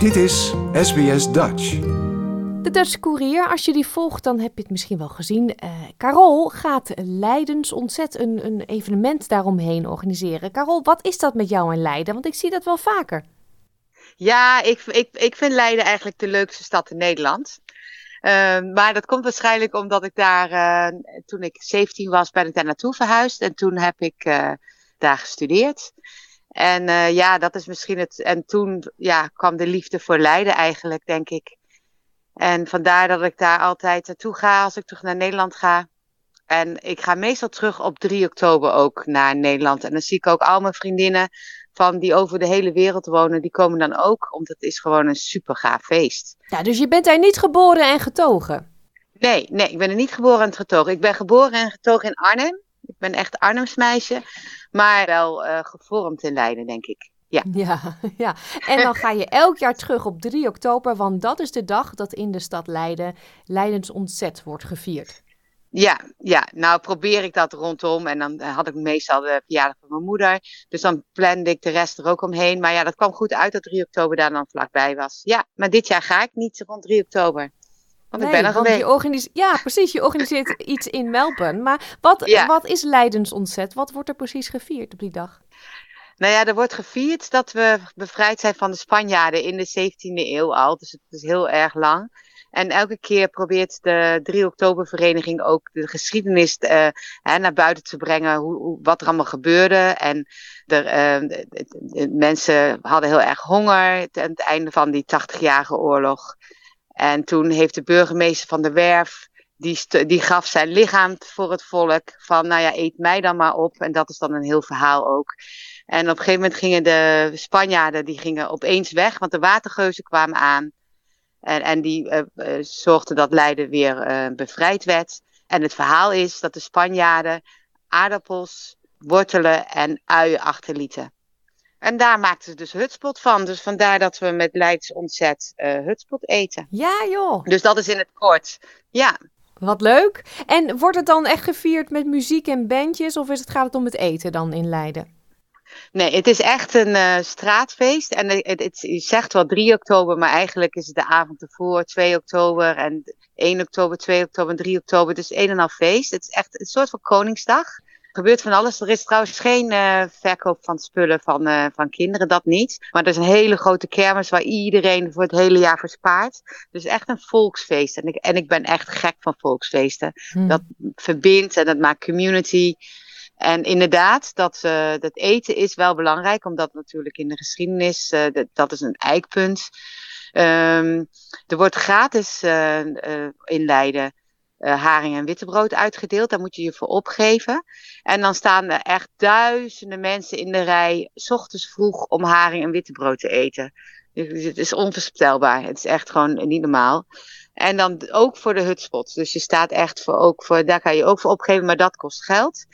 Dit is SBS Dutch. De Dutch Courier, als je die volgt, dan heb je het misschien wel gezien. Uh, Carol gaat Leidens ontzet een, een evenement daaromheen organiseren. Carol, wat is dat met jou in Leiden? Want ik zie dat wel vaker. Ja, ik, ik, ik vind Leiden eigenlijk de leukste stad in Nederland. Uh, maar dat komt waarschijnlijk omdat ik daar, uh, toen ik 17 was, ben ik daar naartoe verhuisd. En toen heb ik uh, daar gestudeerd. En uh, ja, dat is misschien het. En toen ja, kwam de liefde voor Leiden eigenlijk, denk ik. En vandaar dat ik daar altijd naartoe ga als ik terug naar Nederland ga. En ik ga meestal terug op 3 oktober ook naar Nederland. En dan zie ik ook al mijn vriendinnen van die over de hele wereld wonen, die komen dan ook, omdat het is gewoon een super gaaf feest. Ja, dus je bent daar niet geboren en getogen? Nee, nee, ik ben er niet geboren en getogen. Ik ben geboren en getogen in Arnhem. Ik ben echt Arnhems meisje, maar wel uh, gevormd in Leiden, denk ik. Ja. ja. Ja, en dan ga je elk jaar terug op 3 oktober, want dat is de dag dat in de stad Leiden Leidens ontzet wordt gevierd. Ja, ja, nou probeer ik dat rondom. En dan had ik meestal de verjaardag van mijn moeder. Dus dan plande ik de rest er ook omheen. Maar ja, dat kwam goed uit dat 3 oktober daar dan vlakbij was. Ja, maar dit jaar ga ik niet rond 3 oktober. Want nee, ik ben er geweest. Je organiseert, ja, precies. Je organiseert iets in Melbourne. Maar wat, ja. wat is Leidens ontzet? Wat wordt er precies gevierd op die dag? Nou ja, er wordt gevierd dat we bevrijd zijn van de Spanjaarden in de 17e eeuw al. Dus het is heel erg lang. En elke keer probeert de 3 oktober vereniging ook de geschiedenis uh, hè, naar buiten te brengen. Hoe, hoe, wat er allemaal gebeurde. En er, uh, de, de mensen hadden heel erg honger aan het einde van die 80-jarige oorlog. En toen heeft de burgemeester van de Werf, die, die gaf zijn lichaam voor het volk. Van nou ja, eet mij dan maar op. En dat is dan een heel verhaal ook. En op een gegeven moment gingen de Spanjaarden die gingen opeens weg, want de watergeuzen kwamen aan. En, en die uh, uh, zorgden dat Leiden weer uh, bevrijd werd. En het verhaal is dat de Spanjaarden aardappels, wortelen en uien achterlieten. En daar maakten ze dus hutspot van. Dus vandaar dat we met Leids ontzet hutspot eten. Ja joh. Dus dat is in het kort. Ja. Wat leuk. En wordt het dan echt gevierd met muziek en bandjes? Of is het, gaat het om het eten dan in Leiden? Nee, het is echt een uh, straatfeest. En het, het, het, je zegt wel 3 oktober, maar eigenlijk is het de avond ervoor, 2 oktober en 1 oktober, 2 oktober en 3 oktober. Is een en al feest. Het is echt een soort van Koningsdag. Gebeurt van alles. Er is trouwens geen uh, verkoop van spullen van, uh, van kinderen, dat niet. Maar er is een hele grote kermis waar iedereen voor het hele jaar verspaart. Dus echt een volksfeest. En ik, en ik ben echt gek van volksfeesten. Hmm. Dat verbindt en dat maakt community. En inderdaad, dat, uh, dat eten is wel belangrijk, omdat natuurlijk in de geschiedenis, uh, dat, dat is een eikpunt. Um, er wordt gratis uh, in Leiden haring en wittebrood uitgedeeld. Daar moet je je voor opgeven. En dan staan er echt duizenden mensen in de rij, s ochtends vroeg, om haring en wittebrood te eten. Dus het is onvoorstelbaar. Het is echt gewoon niet normaal. En dan ook voor de hutspots. Dus je staat echt voor, ook voor, daar kan je ook voor opgeven, maar dat kost geld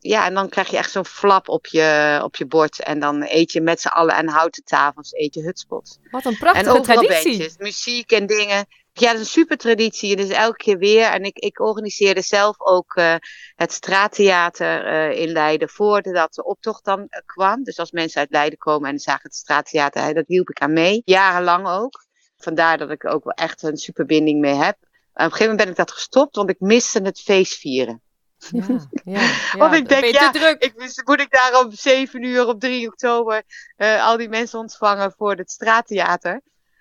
ja, en dan krijg je echt zo'n flap op je, op je bord. En dan eet je met z'n allen aan houten tafels, eet je hutspot. Wat een prachtige en traditie. Bandjes, muziek en dingen. Ja, dat is een super traditie. Dus elke keer weer. En ik, ik organiseerde zelf ook uh, het straattheater uh, in Leiden voordat de optocht dan uh, kwam. Dus als mensen uit Leiden komen en zagen het straattheater, dat hielp ik aan mee. Jarenlang ook. Vandaar dat ik ook wel echt een superbinding mee heb. op een gegeven moment ben ik dat gestopt, want ik miste het feestvieren. Ja, ja, ja. Want ik denk, ja, ik, moet ik daar om 7 uur op 3 oktober uh, al die mensen ontvangen voor het straattheater?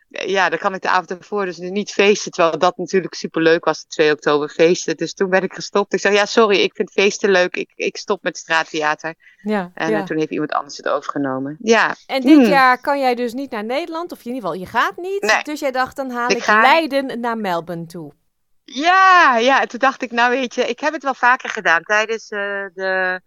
Ja, dan kan ik de avond ervoor dus niet feesten. Terwijl dat natuurlijk super leuk was, de 2 oktober feesten. Dus toen ben ik gestopt. Ik zei, ja, sorry, ik vind feesten leuk. Ik, ik stop met straattheater. Ja, en ja. toen heeft iemand anders het overgenomen. Ja. En dit hmm. jaar kan jij dus niet naar Nederland, of in ieder geval, je gaat niet. Nee. Dus jij dacht, dan haal ik, ik Leiden naar Melbourne toe. Ja, ja, toen dacht ik, nou weet je, ik heb het wel vaker gedaan. Tijdens uh, de,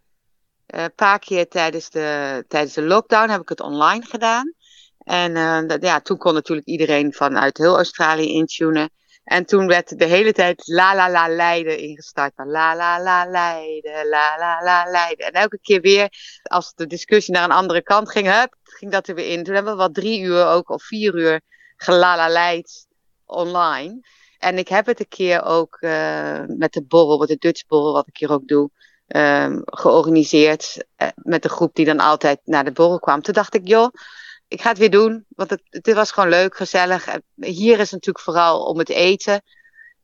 een uh, paar keer tijdens de, tijdens de lockdown heb ik het online gedaan. En dat, ja, toen kon natuurlijk iedereen vanuit heel Australië intunen. En toen werd de hele tijd la la la Leiden ingestart. La la la Leiden, la la la Leiden. En elke keer weer, als de discussie naar een andere kant ging, ging dat er weer in. Toen hebben we wat drie uur ook, of vier uur gelalaleid online. En ik heb het een keer ook uh, met de borrel, met de Dutch borrel, wat ik hier ook doe, um, georganiseerd. Uh, met de groep die dan altijd naar de borrel kwam. Toen dacht ik, joh, ik ga het weer doen, want het, het was gewoon leuk, gezellig. Hier is het natuurlijk vooral om het eten.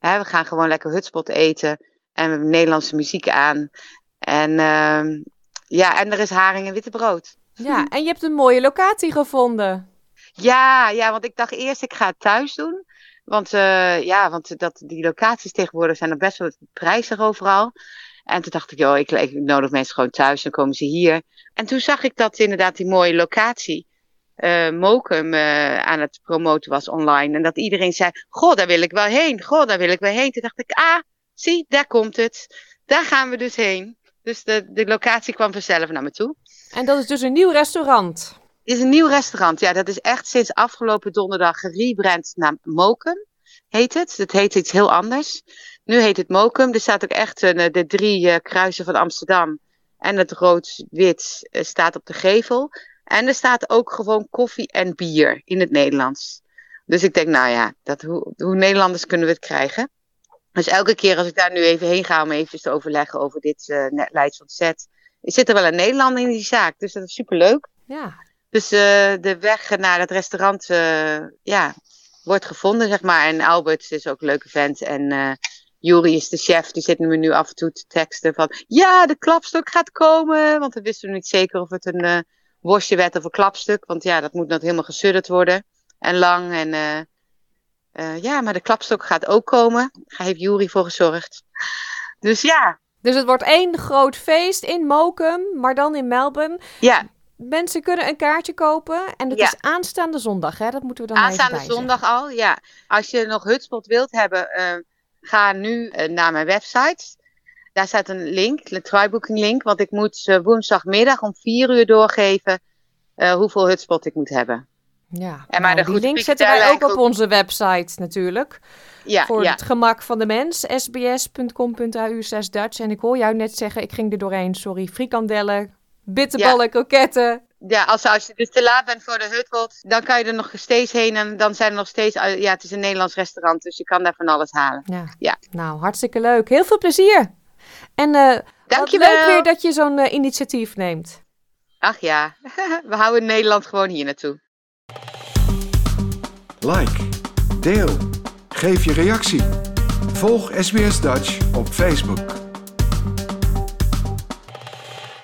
we gaan gewoon lekker hutspot eten en we hebben Nederlandse muziek aan. En uh, ja, en er is haring en witte brood. Ja, en je hebt een mooie locatie gevonden. Ja, ja, want ik dacht eerst ik ga het thuis doen. Want, uh, ja, want dat, die locaties tegenwoordig zijn nog best wel prijzig overal. En toen dacht ik, joh, ik, ik nodig mensen gewoon thuis, dan komen ze hier. En toen zag ik dat inderdaad die mooie locatie, uh, Mokum, uh, aan het promoten was online. En dat iedereen zei, goh, daar wil ik wel heen. Goh, daar wil ik wel heen. Toen dacht ik, ah, zie, daar komt het. Daar gaan we dus heen. Dus de, de locatie kwam vanzelf naar me toe. En dat is dus een nieuw restaurant? Is een nieuw restaurant, ja. Dat is echt sinds afgelopen donderdag gerebrand naar Mokum, heet het. Het heet iets heel anders. Nu heet het Mokum. Er staat ook echt uh, de drie uh, kruisen van Amsterdam. En het rood-wit uh, staat op de gevel. En er staat ook gewoon koffie en bier in het Nederlands. Dus ik denk, nou ja, dat, hoe, hoe Nederlanders kunnen we het krijgen? Dus elke keer als ik daar nu even heen ga om even te overleggen over dit uh, Leids ontzet, zit er wel een Nederlander in die zaak. Dus dat is superleuk. Ja. Dus uh, de weg naar het restaurant uh, ja, wordt gevonden, zeg maar. En Albert is ook een leuke vent. En uh, Juri is de chef, die zit me nu af en toe te teksten van... Ja, de klapstuk gaat komen! Want we wisten niet zeker of het een worstje werd of een klapstuk. Want ja, dat moet nog helemaal gesudderd worden. En lang en... Uh, ja, maar de klapstok gaat ook komen. Daar heeft Jury voor gezorgd. Dus ja. Dus het wordt één groot feest in Mokum, maar dan in Melbourne. Ja. Mensen kunnen een kaartje kopen en het Ja. is aanstaande zondag, hè? Dat moeten we dan Aanstaande even zondag al, ja. Als je nog hutspot wilt hebben, eh, ga nu eh, naar mijn website. Daar staat een link, een trybooking link. Want ik moet eh, woensdagmiddag om vier uur doorgeven eh, hoeveel hutspot ik moet hebben. Ja, maar nou, de die link zetten wij ook op onze website natuurlijk. Ja, voor ja. het gemak van de mens. sbs.com.au Dutch. En ik hoor jou net zeggen, ik ging er doorheen, sorry. Frikandellen, bitterballen, kroketten. Ja, als, als je dus te laat bent voor de hutpot, dan kan je er nog steeds heen. En dan zijn er nog steeds, ja, het is een Nederlands restaurant, dus je kan daar van alles halen. Ja. Ja. Nou, hartstikke leuk. Heel veel plezier. En eh wat Dankjewel. leuk weer dat je zo'n eh, initiatief neemt. Ach ja, we houden Nederland gewoon hier naartoe. Like, deel, geef je reactie. Volg SBS Dutch op Facebook.